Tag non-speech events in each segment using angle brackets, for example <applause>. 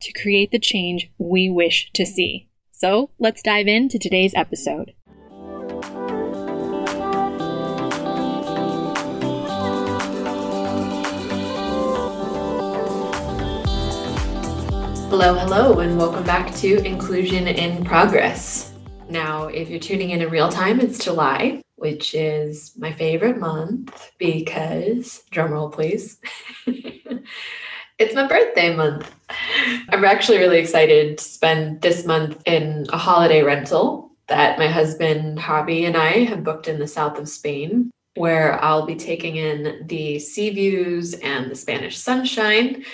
to create the change we wish to see. So let's dive into today's episode. Hello, hello, and welcome back to Inclusion in Progress. Now, if you're tuning in in real time, it's July, which is my favorite month because, drumroll please, <laughs> it's my birthday month. I'm actually really excited to spend this month in a holiday rental that my husband, Javi, and I have booked in the south of Spain, where I'll be taking in the sea views and the Spanish sunshine,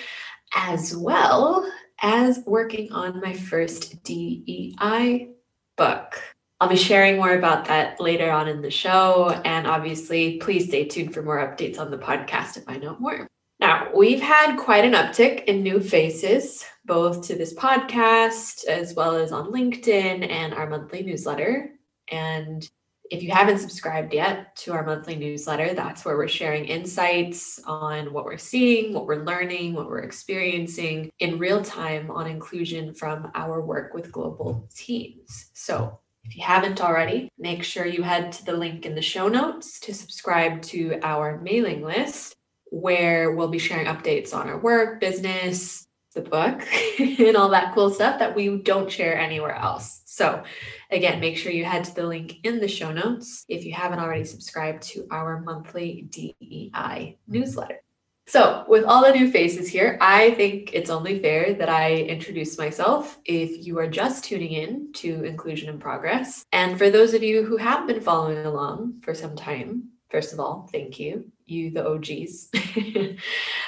as well as working on my first DEI book. I'll be sharing more about that later on in the show. And obviously, please stay tuned for more updates on the podcast if I know more. Now, we've had quite an uptick in new faces, both to this podcast as well as on LinkedIn and our monthly newsletter. And if you haven't subscribed yet to our monthly newsletter, that's where we're sharing insights on what we're seeing, what we're learning, what we're experiencing in real time on inclusion from our work with global teams. So if you haven't already, make sure you head to the link in the show notes to subscribe to our mailing list where we'll be sharing updates on our work, business, the book, <laughs> and all that cool stuff that we don't share anywhere else. So, again, make sure you head to the link in the show notes if you haven't already subscribed to our monthly DEI newsletter. So, with all the new faces here, I think it's only fair that I introduce myself if you are just tuning in to Inclusion in Progress. And for those of you who have been following along for some time, First of all, thank you, you, the OGs. <laughs>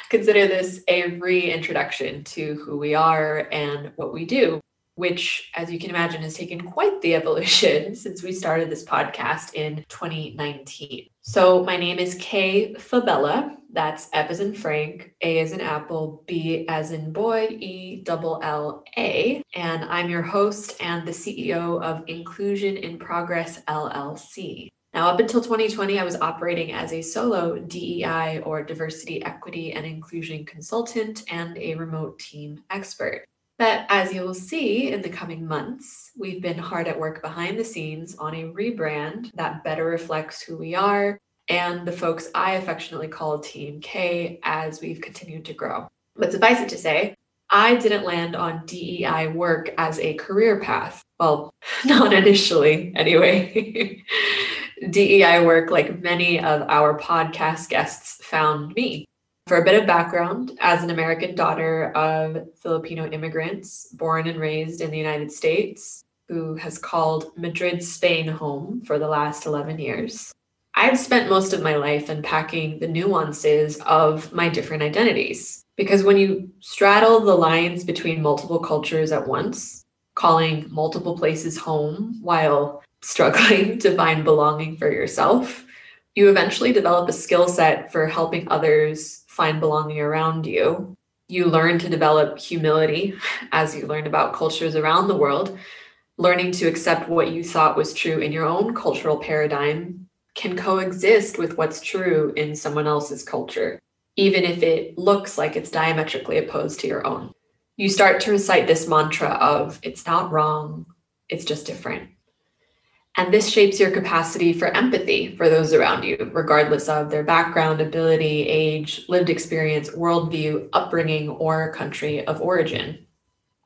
Consider this a reintroduction to who we are and what we do, which, as you can imagine, has taken quite the evolution <laughs> since we started this podcast in 2019. So, my name is Kay Fabella. That's F as in Frank, A as in Apple, B as in boy, E double L A. And I'm your host and the CEO of Inclusion in Progress LLC. Now, up until 2020, I was operating as a solo DEI or diversity, equity, and inclusion consultant and a remote team expert. But as you will see in the coming months, we've been hard at work behind the scenes on a rebrand that better reflects who we are and the folks I affectionately call Team K as we've continued to grow. But suffice it to say, I didn't land on DEI work as a career path. Well, <laughs> not initially, anyway. <laughs> DEI work, like many of our podcast guests, found me. For a bit of background, as an American daughter of Filipino immigrants born and raised in the United States, who has called Madrid, Spain home for the last 11 years, I've spent most of my life unpacking the nuances of my different identities. Because when you straddle the lines between multiple cultures at once, calling multiple places home while struggling <laughs> to find belonging for yourself, you eventually develop a skill set for helping others find belonging around you. You learn to develop humility as you learn about cultures around the world. Learning to accept what you thought was true in your own cultural paradigm can coexist with what's true in someone else's culture, even if it looks like it's diametrically opposed to your own. You start to recite this mantra of, it's not wrong, it's just different. And this shapes your capacity for empathy for those around you, regardless of their background, ability, age, lived experience, worldview, upbringing, or country of origin.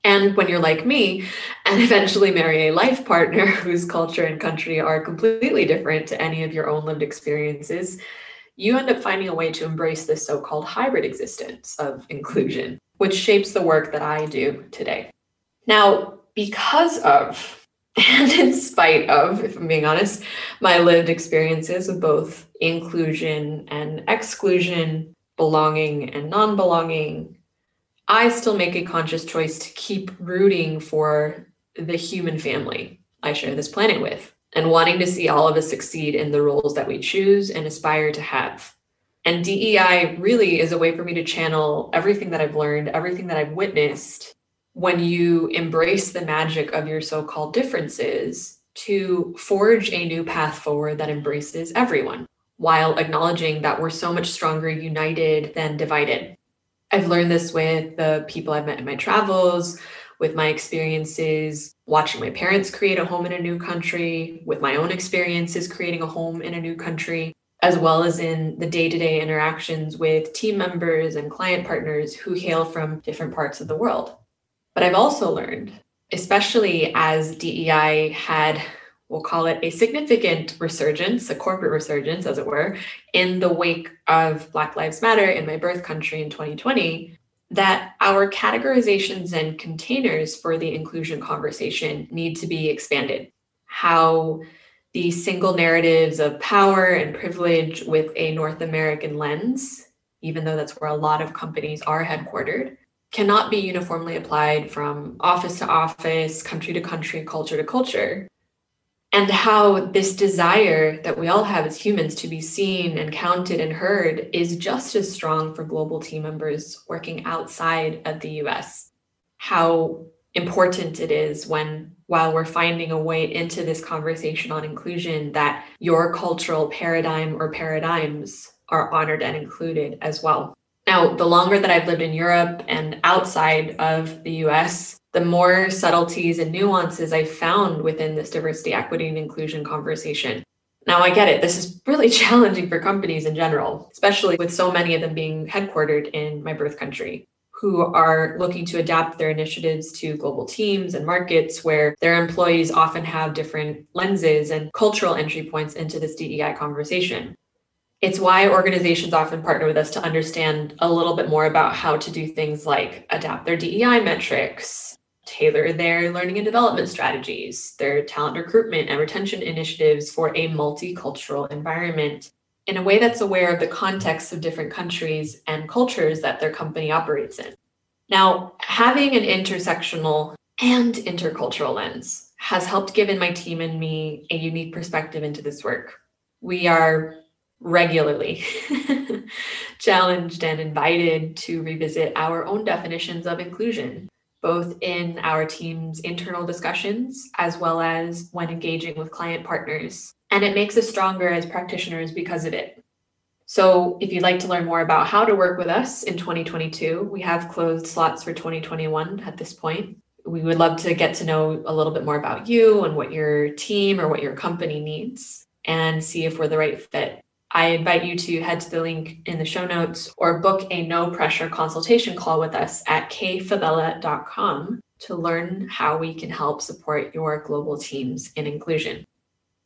And when you're like me and <laughs> eventually marry a life partner <laughs> whose culture and country are completely different to any of your own lived experiences, you end up finding a way to embrace this so called hybrid existence of inclusion, which shapes the work that I do today. Now, because of and in spite of, if I'm being honest, my lived experiences with both inclusion and exclusion, belonging and non belonging, I still make a conscious choice to keep rooting for the human family I share this planet with and wanting to see all of us succeed in the roles that we choose and aspire to have. And DEI really is a way for me to channel everything that I've learned, everything that I've witnessed when you embrace the magic of your so called differences to forge a new path forward that embraces everyone while acknowledging that we're so much stronger united than divided. I've learned this with the people I've met in my travels, with my experiences watching my parents create a home in a new country, with my own experiences creating a home in a new country, as well as in the day to day interactions with team members and client partners who hail from different parts of the world. But I've also learned, especially as DEI had, we'll call it a significant resurgence, a corporate resurgence, as it were, in the wake of Black Lives Matter in my birth country in 2020, that our categorizations and containers for the inclusion conversation need to be expanded. How the single narratives of power and privilege with a North American lens, even though that's where a lot of companies are headquartered, cannot be uniformly applied from office to office, country to country, culture to culture. And how this desire that we all have as humans to be seen and counted and heard is just as strong for global team members working outside of the US. How important it is when, while we're finding a way into this conversation on inclusion, that your cultural paradigm or paradigms are honored and included as well. Now, the longer that I've lived in Europe and outside of the US, the more subtleties and nuances I found within this diversity, equity, and inclusion conversation. Now, I get it. This is really <laughs> challenging for companies in general, especially with so many of them being headquartered in my birth country, who are looking to adapt their initiatives to global teams and markets where their employees often have different lenses and cultural entry points into this DEI conversation. It's why organizations often partner with us to understand a little bit more about how to do things like adapt their DEI metrics, tailor their learning and development strategies, their talent recruitment and retention initiatives for a multicultural environment in a way that's aware of the context of different countries and cultures that their company operates in. Now, having an intersectional and intercultural lens has helped given my team and me a unique perspective into this work. We are regularly <laughs> challenged and invited to revisit our own definitions of inclusion, both in our team's internal discussions as well as when engaging with client partners. And it makes us stronger as practitioners because of it. So, if you'd like to learn more about how to work with us in 2022, we have closed slots for 2021 at this point. We would love to get to know a little bit more about you and what your team or what your company needs and see if we're the right fit. I invite you to head to the link in the show notes or book a no pressure consultation call with us at kfabella.com to learn how we can help support your global teams in inclusion.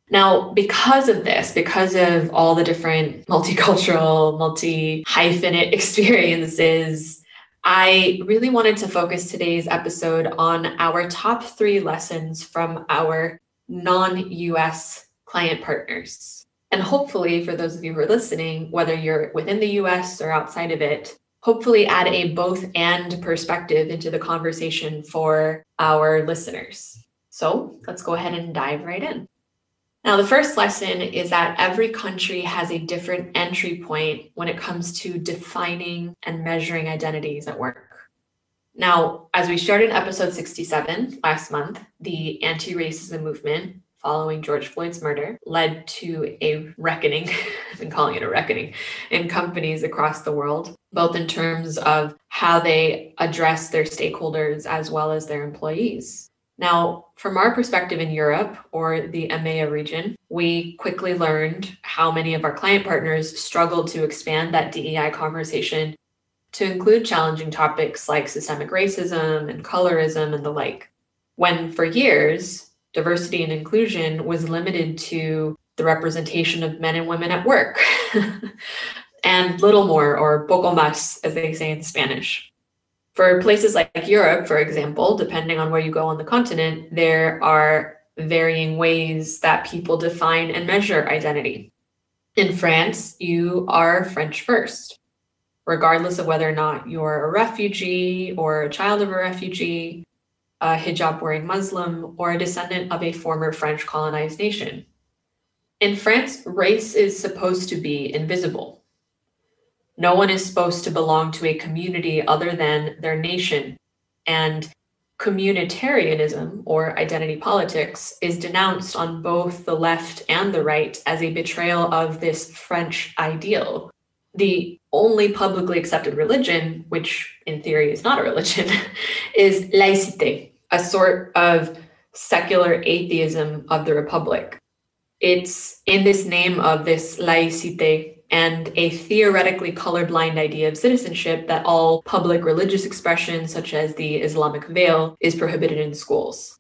Now, because of this, because of all the different multicultural, multi hyphenate <laughs> experiences, I really wanted to focus today's episode on our top three lessons from our non US client partners. And hopefully, for those of you who are listening, whether you're within the US or outside of it, hopefully add a both and perspective into the conversation for our listeners. So let's go ahead and dive right in. Now, the first lesson is that every country has a different entry point when it comes to defining and measuring identities at work. Now, as we shared in episode 67 last month, the anti racism movement following George Floyd's murder led to a reckoning, <laughs> I've been calling it a reckoning, in companies across the world, both in terms of how they address their stakeholders as well as their employees. Now, from our perspective in Europe or the EMEA region, we quickly learned how many of our client partners struggled to expand that DEI conversation to include challenging topics like systemic racism and colorism and the like. When for years, diversity and inclusion was limited to the representation of men and women at work <laughs> and little more, or poco más, as they say in Spanish. For places like Europe, for example, depending on where you go on the continent, there are varying ways that people define and measure identity. In France, you are French first, regardless of whether or not you're a refugee or a child of a refugee, a hijab wearing Muslim, or a descendant of a former French colonized nation. In France, race is supposed to be invisible. No one is supposed to belong to a community other than their nation. And communitarianism or identity politics is denounced on both the left and the right as a betrayal of this French ideal. The only publicly accepted religion, which in theory is not a religion, <laughs> is laïcité, a sort of secular atheism of the Republic. It's in this name of this laïcité and a theoretically colorblind idea of citizenship that all public religious expression, such as the Islamic veil, is prohibited in schools.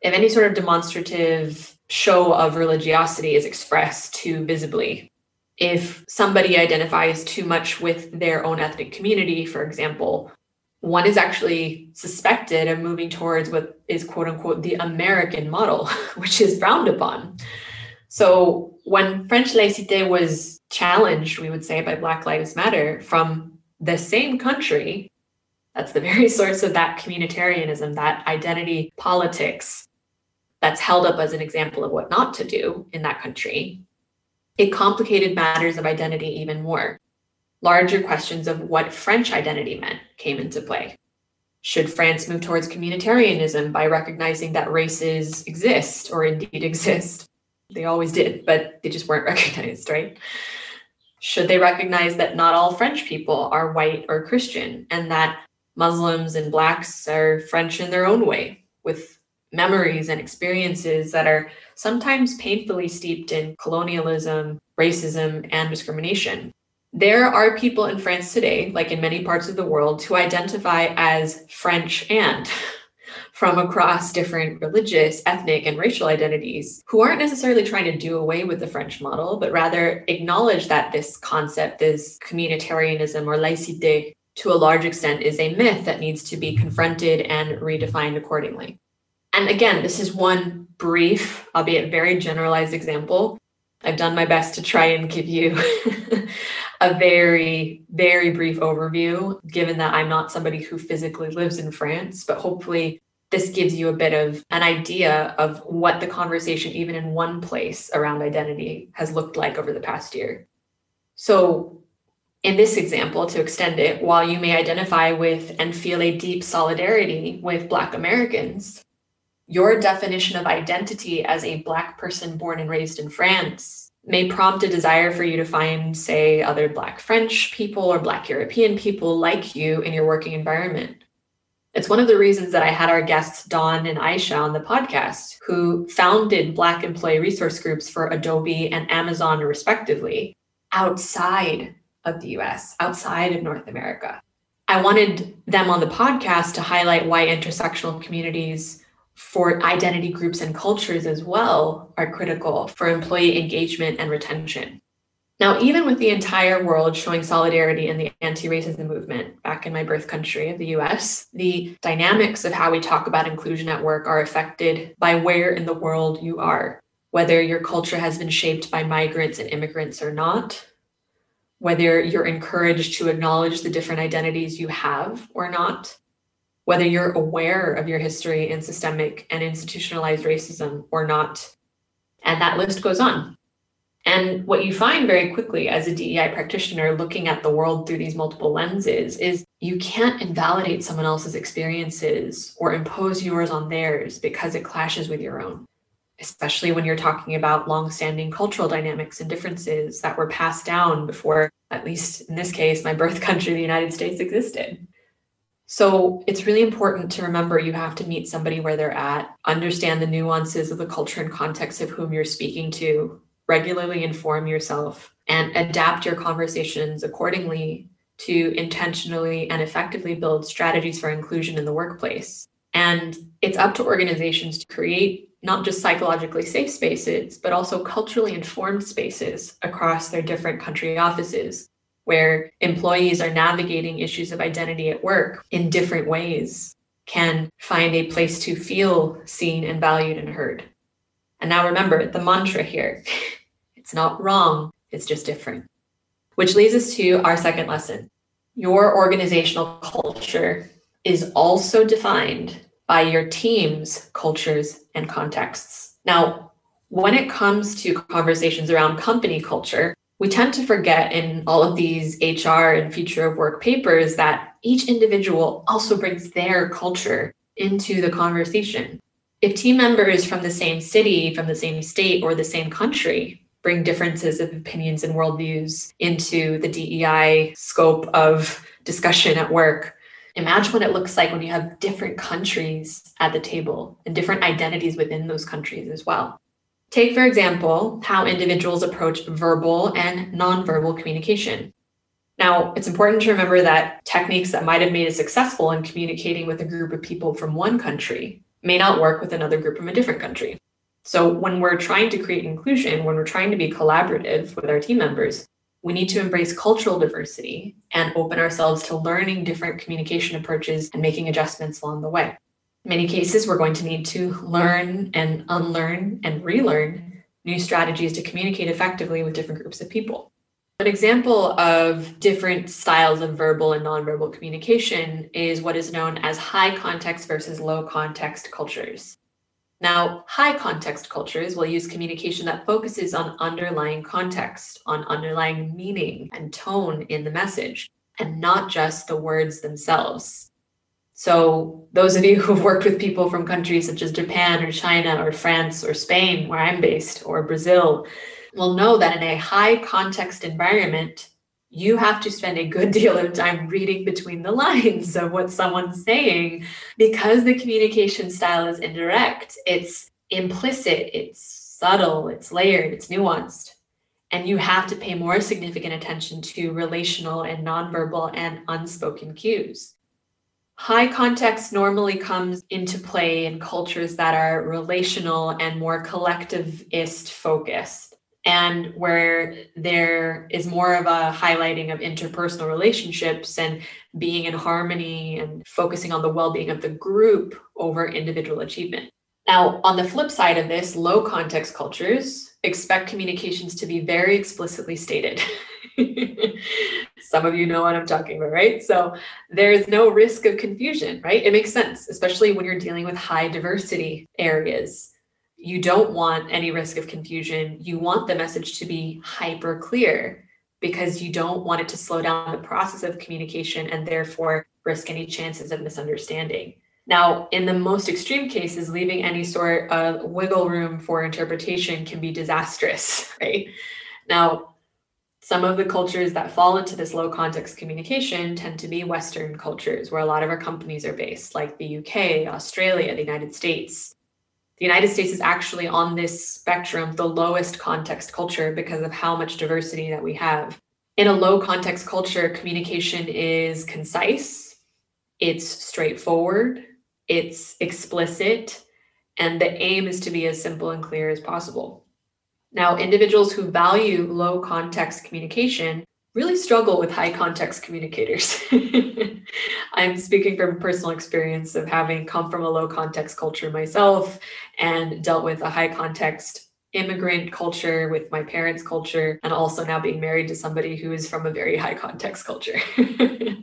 If any sort of demonstrative show of religiosity is expressed too visibly, if somebody identifies too much with their own ethnic community, for example, one is actually suspected of moving towards what is quote unquote the American model, <laughs> which is frowned upon. So when French laïcité was challenged, we would say, by Black Lives Matter from the same country, that's the very <laughs> source of that communitarianism, that identity politics that's held up as an example of what not to do in that country, it complicated matters of identity even more. Larger questions of what French identity meant came into play. Should France move towards communitarianism by recognizing that races exist or indeed <laughs> exist? They always did, but they just weren't <laughs> recognized, right? Should they recognize that not all French people are white or Christian and that Muslims and Blacks are French in their own way with memories and experiences that are sometimes painfully steeped in colonialism, racism, and discrimination? There are people in France today, like in many parts of the world, who identify as French and <laughs> from across different religious, ethnic, and racial identities who aren't necessarily trying to do away with the French model, but rather acknowledge that this concept, this communitarianism or laïcité, to a large extent is a myth that needs to be confronted and redefined accordingly. And again, this is one brief, albeit very generalized example. I've done my best to try and give you <laughs> a very, very brief overview, given that I'm not somebody who physically lives in France, but hopefully this gives you a bit of an idea of what the conversation, even in one place around identity, has looked like over the past year. So, in this example, to extend it, while you may identify with and feel a deep solidarity with Black Americans, your definition of identity as a Black person born and raised in France may prompt a desire for you to find, say, other Black French people or Black European people like you in your working environment. It's one of the reasons that I had our guests, Dawn and Aisha, on the podcast, who founded Black employee resource groups for Adobe and Amazon, respectively, outside of the US, outside of North America. I wanted them on the podcast to highlight why intersectional communities for identity groups and cultures as well are critical for employee engagement and retention. Now, even with the entire world showing solidarity in the anti racism movement back in my birth country of the US, the dynamics of how we talk about inclusion at work are affected by where in the world you are, whether your culture has been shaped by migrants and immigrants or not, whether you're encouraged to acknowledge the different identities you have or not, whether you're aware of your history in systemic and institutionalized racism or not. And that list goes on. And what you find very quickly as a DEI practitioner looking at the world through these multiple lenses is you can't invalidate someone else's experiences or impose yours on theirs because it clashes with your own, especially when you're talking about long-standing cultural dynamics and differences that were passed down before, at least in this case, my birth country, the United States, existed. So it's really important to remember you have to meet somebody where they're at, understand the nuances of the culture and context of whom you're speaking to, regularly inform yourself and adapt your conversations accordingly to intentionally and effectively build strategies for inclusion in the workplace. And it's up to organizations to create not just psychologically safe spaces, but also culturally informed spaces across their different country offices where employees are navigating issues of identity at work in different ways, can find a place to feel seen and valued and heard. And now remember the mantra here <laughs> it's not wrong, it's just different. Which leads us to our second lesson. Your organizational culture is also defined by your team's cultures and contexts. Now, when it comes to conversations around company culture, we tend to forget in all of these HR and future of work papers that each individual also brings their culture into the conversation. If team members from the same city, from the same state, or the same country bring differences of opinions and worldviews into the DEI scope of discussion at work, imagine what it looks like when you have different countries at the table and different identities within those countries as well. Take, for example, how individuals approach verbal and nonverbal communication. Now, it's important to remember that techniques that might have made us successful in communicating with a group of people from one country may not work with another group from a different country. So, when we're trying to create inclusion, when we're trying to be collaborative with our team members, we need to embrace cultural diversity and open ourselves to learning different communication approaches and making adjustments along the way many cases, we're going to need to learn and unlearn and relearn new strategies to communicate effectively with different groups of people. An example of different styles of verbal and nonverbal communication is what is known as high context versus low context cultures. Now, high context cultures will use communication that focuses on underlying context, on underlying meaning and tone in the message, and not just the words themselves. So, those of you who've worked with people from countries such as Japan or China or France or Spain, where I'm based, or Brazil, will know that in a high context environment, you have to spend a good deal of time reading between the lines of what someone's saying because the communication style is indirect. It's implicit, it's subtle, it's layered, it's nuanced. And you have to pay more significant attention to relational and nonverbal and unspoken cues. High context normally comes into play in cultures that are relational and more collectivist focused, and where there is more of a highlighting of interpersonal relationships and being in harmony and focusing on the well being of the group over individual achievement. Now, on the flip side of this, low context cultures expect communications to be very explicitly stated. <laughs> <laughs> Some of you know what I'm talking about, right? So there is no risk of confusion, right? It makes sense, especially when you're dealing with high diversity areas. You don't want any risk of confusion. You want the message to be hyper clear because you don't want it to slow down the process of communication and therefore risk any chances of misunderstanding. Now, in the most extreme cases, leaving any sort of wiggle room for interpretation can be disastrous, <laughs> right? Now, some of the cultures that fall into this low context communication tend to be Western cultures, where a lot of our companies are based, like the UK, Australia, the United States. The United States is actually on this spectrum, the lowest context culture, because of how much diversity that we have. In a low context culture, communication is concise, it's straightforward, it's explicit, and the aim is to be as simple and clear as possible. Now, individuals who value low context communication really struggle with high context communicators. <laughs> I'm speaking from personal experience of having come from a low context culture myself and dealt with a high context immigrant culture with my parents' culture, and also now being married to somebody who is from a very high context culture. <laughs>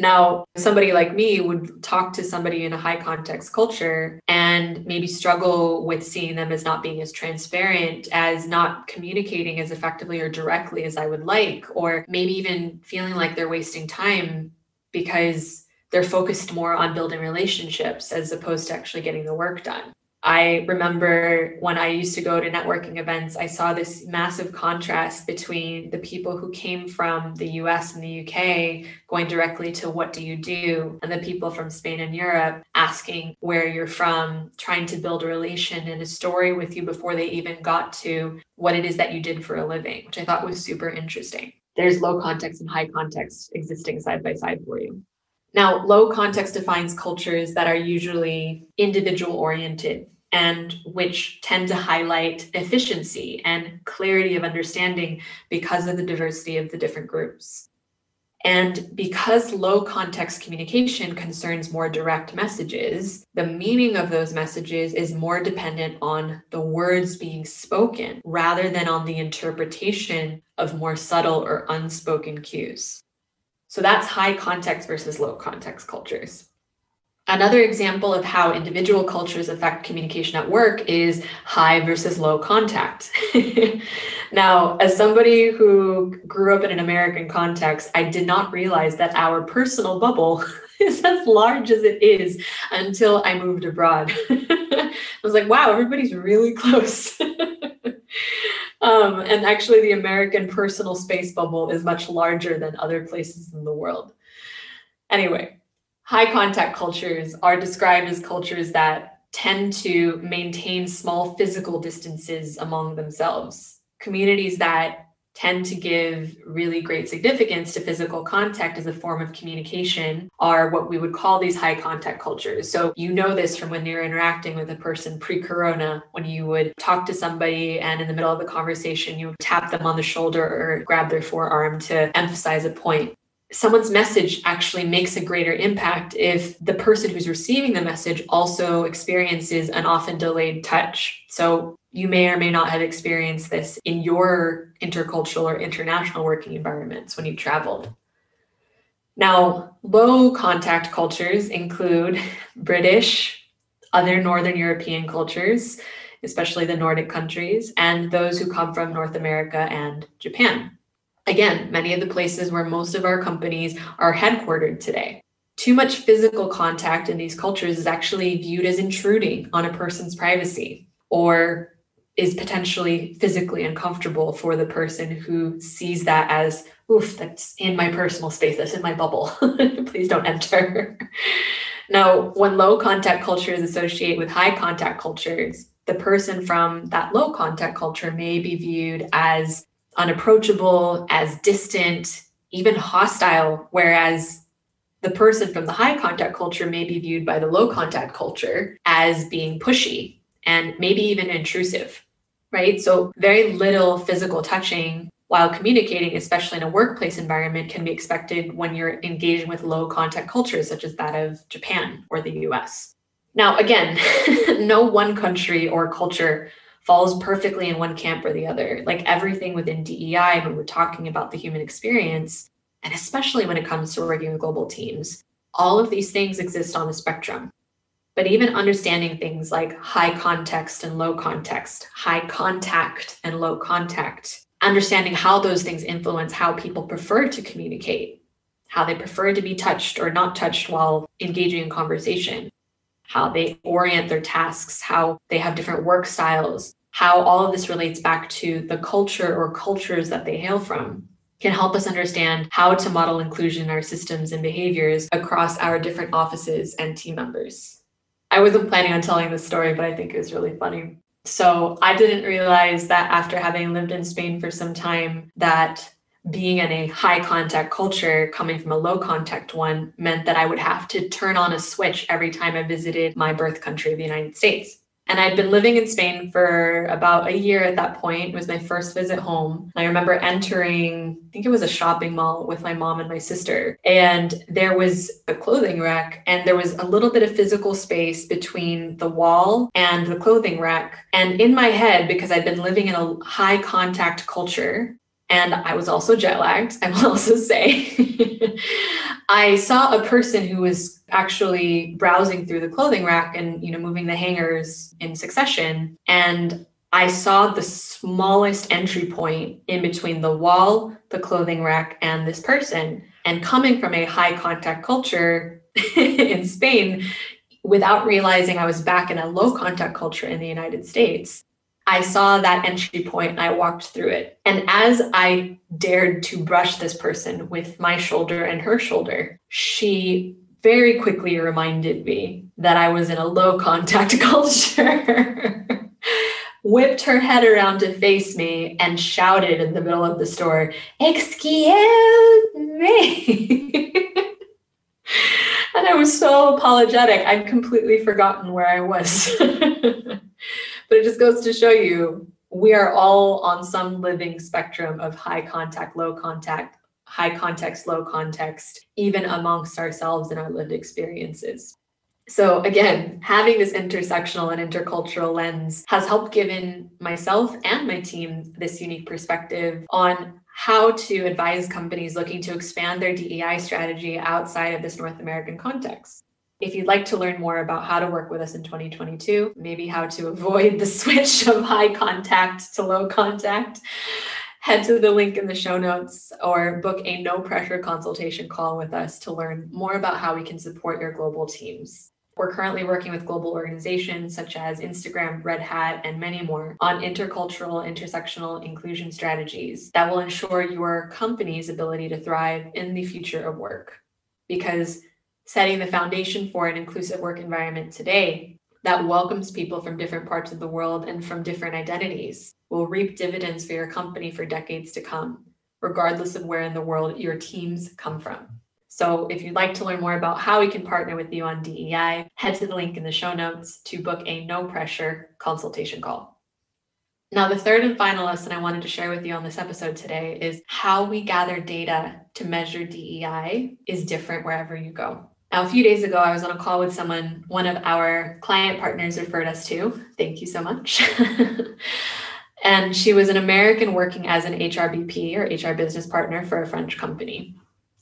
Now, somebody like me would talk to somebody in a high context culture and maybe struggle with seeing them as not being as transparent, as not communicating as effectively or directly as I would like, or maybe even feeling like they're wasting time because they're focused more on building relationships as opposed to actually getting the work done. I remember when I used to go to networking events, I saw this massive contrast between the people who came from the US and the UK going directly to what do you do, and the people from Spain and Europe asking where you're from, trying to build a relation and a story with you before they even got to what it is that you did for a living, which I thought was super interesting. there's low context and high context existing side by side for you. Now, low context defines cultures that are usually individual oriented and which tend to highlight efficiency and clarity of understanding because of the diversity of the different groups. And because low context communication concerns more direct messages, the meaning of those messages is more dependent on the words being spoken rather than on the interpretation of more subtle or unspoken cues. So that's high context versus low context cultures. Another example of how individual cultures affect communication at work is high versus low contact. <laughs> now, as somebody who grew up in an American context, I did not realize that our personal bubble <laughs> is as large as it is until I moved abroad. <laughs> I was like, wow, everybody's really close. Um, and actually, the American personal space bubble is much larger than other places in the world. Anyway, high contact cultures are described as cultures that tend to maintain small physical distances among themselves. Communities that tend to give really great significance to physical contact as a form of communication are what we would call these high contact cultures. So, you know this from when you're interacting with a person pre corona, when you would talk to somebody and in the middle of the conversation, you tap them on the shoulder or grab their forearm to emphasize a point someone's message actually makes a greater impact if the person who's receiving the message also experiences an often delayed touch. So you may or may not have experienced this in your intercultural or international working environments when you traveled. Now, low contact cultures include <laughs> British, other Northern European cultures, especially the Nordic countries, and those who come from North America and Japan. Again, many of the places where most of our companies are headquartered today. Too much physical contact in these cultures is actually viewed as intruding on a person's privacy or is potentially physically uncomfortable for the person who sees that as, oof, that's in my personal space, that's in my bubble. <laughs> Please don't enter. now, when low contact cultures associate with high contact cultures, the person from that low contact culture may be viewed as unapproachable, as distant, even hostile, whereas the person from the high contact culture may be viewed by the low contact culture as being pushy and maybe even intrusive, right? So, very little physical touching while communicating, especially in a workplace environment, can be expected when you're engaging with low contact cultures, such as that of Japan or the US. Now, again, <laughs> no one country or culture falls perfectly in one camp or the other. Like everything within DEI, when we're talking about the human experience, and especially when it comes to working with global teams, all of these things exist on a spectrum. But even understanding things like high context and low context, high contact and low contact, understanding how those things influence how people prefer to communicate, how they prefer to be touched or not touched while engaging in conversation, how they orient their tasks, how they have different work styles, how all of this relates back to the culture or cultures that they hail from can help us understand how to model inclusion in our systems and behaviors across our different offices and team members. I wasn't planning on telling this story, but I think it was really funny. So I didn't realize that after having lived in Spain for some time, that being in a high contact culture coming from a low contact one meant that I would have to turn on a switch every time I visited my birth country, the United States. And I'd been living in Spain for about a year at that point. It was my first visit home. I remember entering, I think it was a shopping mall with my mom and my sister. And there was a clothing rack, and there was a little bit of physical space between the wall and the clothing rack. And in my head, because I'd been living in a high contact culture, and I was also jet lagged, I will <laughs> also say. I saw a person who was actually browsing through the clothing rack and, you know, moving the hangers in succession. And I saw the smallest entry point in between the wall, the clothing rack, and this person. And coming from a high contact culture <laughs> in Spain, without realizing I was back in a low contact culture in the United States, I saw that entry point and I walked through it. And as I dared to brush this person with my shoulder and her shoulder, she very quickly reminded me that I was in a low contact <laughs> culture. whipped her head around to face me and shouted in the middle of the store, Excuse me. <laughs> I was so apologetic. I'd completely forgotten where I was. <laughs> but it just goes to show you we are all on some living spectrum of high contact, low contact, high context, low context, even amongst ourselves in our lived experiences. So again, having this intersectional and intercultural lens has helped given myself and my team this unique perspective on how to advise companies looking to expand their DEI strategy outside of this North American context. If you'd like to learn more about how to work with us in 2022, maybe how to avoid the <laughs> switch of high contact to low contact, head to the link in the show notes or book a no pressure consultation call with us to learn more about how we can support your global teams. We're currently working with global organizations such as Instagram, Red Hat, and many more on intercultural, intersectional inclusion strategies that will ensure your company's ability to thrive in the future of work. Because setting the foundation for an inclusive work environment today that welcomes people from different parts of the world and from different identities will reap dividends for your company for decades to come, regardless of where in the world your teams come from. So, if you'd like to learn more about how we can partner with you on DEI, head to the link in the show notes to book a no pressure consultation call. Now, the third and final lesson I wanted to share with you on this episode today is how we gather data to measure DEI is different wherever you go. Now, a few days ago, I was on a call with someone one of our client partners referred us to. Thank you so much. <laughs> and she was an American working as an HRBP or HR business partner for a French company.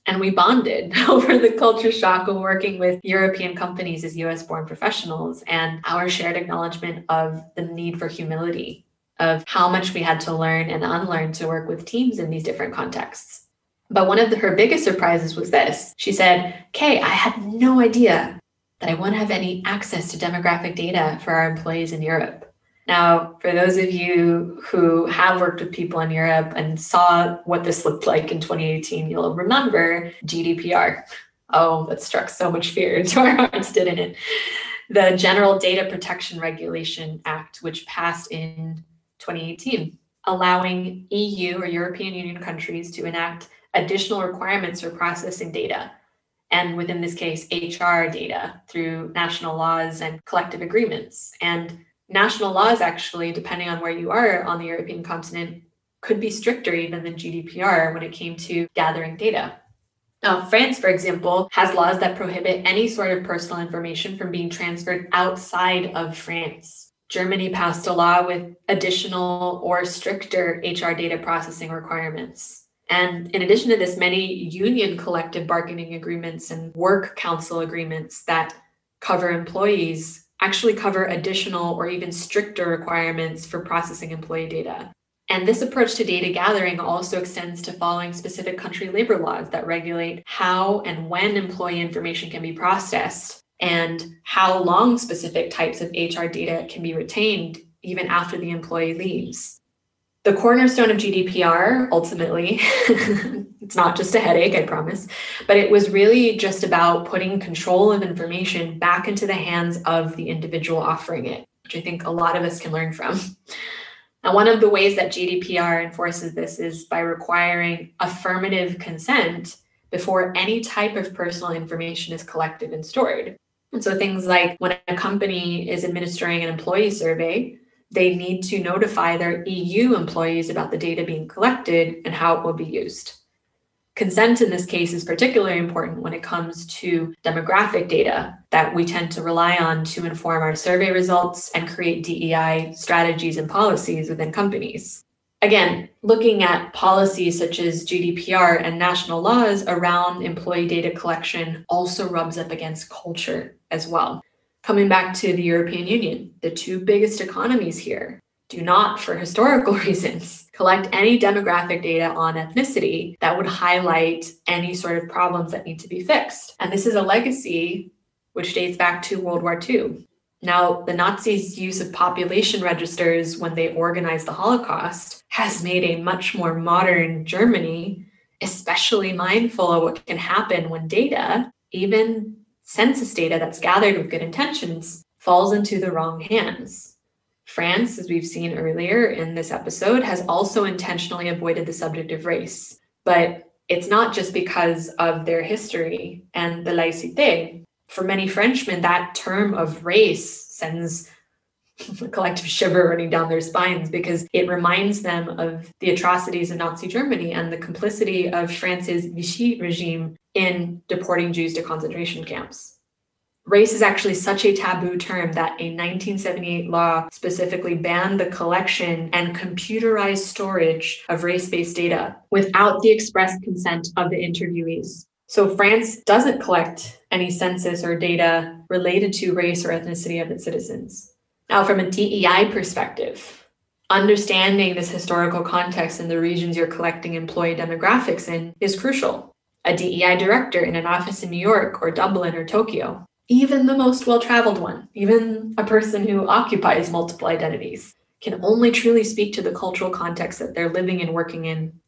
And we bonded <laughs> over the culture shock of working with European companies as US born professionals and our shared acknowledgement of the need for humility, of how much we had to learn and unlearn to work with teams in these different contexts. But one of the, her biggest surprises was this. She said, Kay, I had no idea that I wouldn't have any access to demographic data for our employees in Europe. Now, for those of you who have worked with people in Europe and saw what this looked like in 2018, you'll remember GDPR. Oh, that struck so much fear into our <laughs> hearts, didn't it? The General Data Protection Regulation Act, which passed in 2018, allowing EU or European Union countries to enact additional requirements for processing data, and within this case, HR data through national laws and collective agreements. And national laws, actually, depending on where you are on the European continent, could be stricter even than GDPR when it came to gathering data. Now, France, for example, has laws that prohibit any sort of personal information from being transferred outside of France. Germany passed a law with additional or stricter HR data processing requirements. And in addition to this, many union collective bargaining agreements and work council agreements that cover employees actually cover additional or even stricter requirements for processing employee data. And this approach to data gathering also extends to following specific country labor laws that regulate how and when employee information can be processed and how long specific types of HR data can be retained even after the employee leaves the cornerstone of GDPR, ultimately, <laughs> it's not just a headache, I promise, but it was really just about putting control of information back into the hands of the individual offering it, which I think a lot of us can learn from. Now, one of the ways that GDPR enforces this is by requiring affirmative consent before any type of personal information is collected and stored. And so things like when a company is administering an employee survey, they need to notify their EU employees about the data being collected and how it will be used. Consent in this case is particularly important when it comes to demographic data that we tend to rely on to inform our survey results and create DEI strategies and policies within companies. Again, looking at policies such as GDPR and national laws around employee data collection also rubs up against culture as well. Coming back to the European Union, the two biggest economies here do not, for historical <laughs> reasons, collect any demographic data on ethnicity that would highlight any sort of problems that need to be fixed. And this is a legacy which dates back to World War II. Now, the Nazis' use of population registers when they organized the Holocaust has made a much more modern Germany especially mindful of what can happen when data, even census data that's gathered with good intentions falls into the wrong hands. France, as we've seen earlier in this episode, has also intentionally avoided the subject of race. But it's not just because of their history and the laïcité. For many Frenchmen, that term of race sends <laughs> a collective shiver running down their spines because it reminds them of the atrocities of Nazi Germany and the complicity of France's Vichy regime in deporting Jews to concentration camps. Race is actually such a taboo term that a 1978 law specifically banned the collection and computerized storage of race based data without the express consent of the interviewees. So, France doesn't collect any census or data related to race or ethnicity of its citizens. Now, from a DEI perspective, understanding this historical context in the regions you're collecting employee demographics in is crucial. A DEI director in an office in New York or Dublin or Tokyo even the most well traveled one, even a person who occupies multiple identities, can only truly speak to the cultural context that they're living and working in.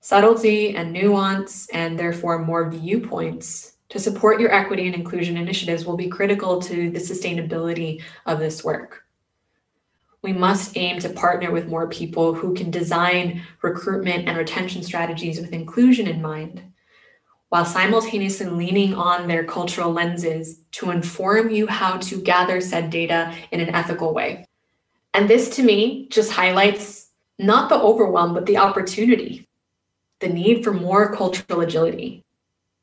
Subtlety and nuance, and therefore more viewpoints to support your equity and inclusion initiatives will be critical to the sustainability of this work. We must aim to partner with more people who can design recruitment and retention strategies with inclusion in mind while simultaneously leaning on their cultural lenses to inform you how to gather said data in an ethical way. And this to me just highlights not the overwhelm, but the opportunity, the need for more cultural agility,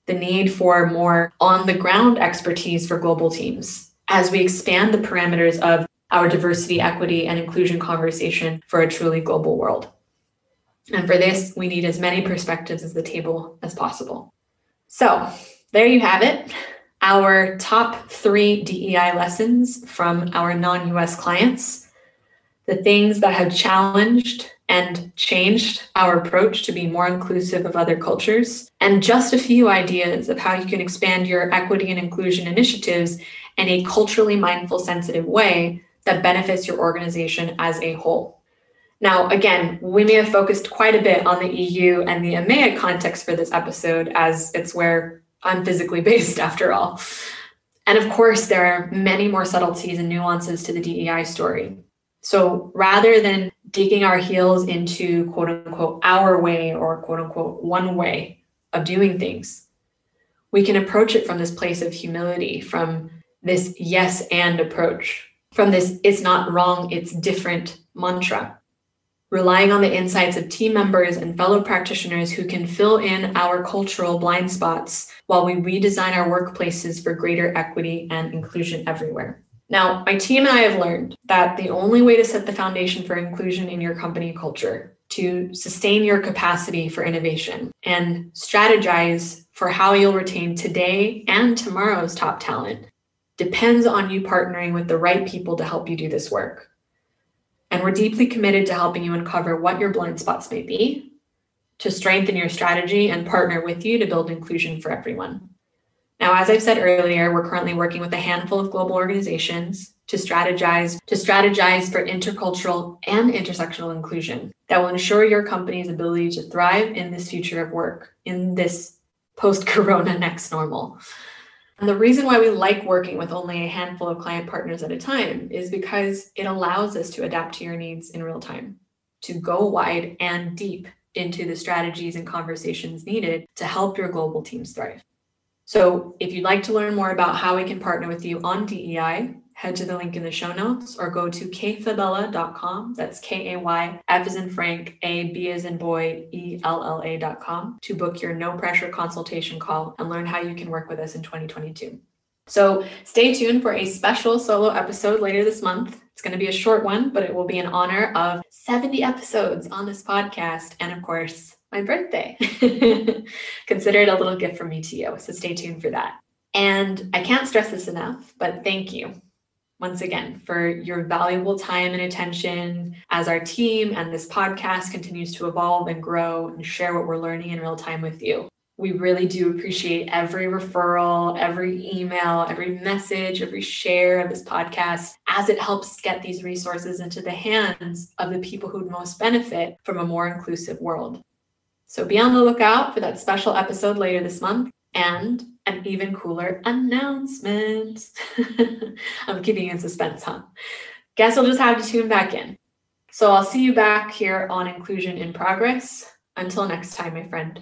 the need for more on the ground expertise for global teams as we expand the parameters of our diversity, equity, and inclusion conversation for a truly global world. And for this, we need as many perspectives as the table as possible. So there you have it. Our top three DEI lessons from our non US clients, the things that have challenged and changed our approach to be more inclusive of other cultures, and just a few ideas of how you can expand your equity and inclusion initiatives in a culturally mindful, sensitive way that benefits your organization as a whole. Now, again, we may have focused quite a bit on the EU and the EMEA context for this episode, as it's where I'm physically <laughs> based after all. And of course, there are many more subtleties and nuances to the DEI story. So rather than digging our heels into quote unquote our way or quote unquote one way of doing things, we can approach it from this place of humility, from this yes and approach, from this it's not wrong, it's different mantra relying on the insights of team members and fellow practitioners who can fill in our cultural blind spots while we redesign our workplaces for greater equity and inclusion everywhere. Now, my team and I have learned that the only way to set the foundation for inclusion in your company culture, to sustain your capacity for innovation, and strategize for how you'll retain today and tomorrow's top talent depends on you partnering with the right people to help you do this work. And we're deeply committed to helping you uncover what your blind spots may be, to strengthen your strategy and partner with you to build inclusion for everyone. Now, as I've said earlier, we're currently working with a handful of global organizations to strategize to strategize for intercultural and intersectional inclusion that will ensure your company's ability to thrive in this future of work in this post-corona next normal. And the reason why we like working with only a handful of client partners at a time is because it allows us to adapt to your needs in real time, to go wide and deep into the strategies and conversations needed to help your global teams thrive. So, if you'd like to learn more about how we can partner with you on DEI, head to the link in the show notes or go to kayfabella.com. That's K A Y, F as in Frank, A, B as in boy, E L L A.com to book your no pressure consultation call and learn how you can work with us in 2022. So stay tuned for a special solo episode later this month. It's going to be a short one, but it will be in honor of 70 episodes on this podcast. And of course, my birthday. <laughs> Consider it a little gift from me to you. So stay tuned for that. And I can't stress this enough, but thank you once again for your valuable time and attention as our team and this podcast continues to evolve and grow and share what we're learning in real time with you. We really do appreciate every referral, every email, every message, every share of this podcast as it helps get these resources into the hands of the people who'd most benefit from a more inclusive world. So be on the lookout for that special episode later this month. And an even cooler announcement. <laughs> I'm keeping you in suspense, huh? guess I'll just have to tune back in. So I'll see you back here on Inclusion in Progress. Until next time, my friend.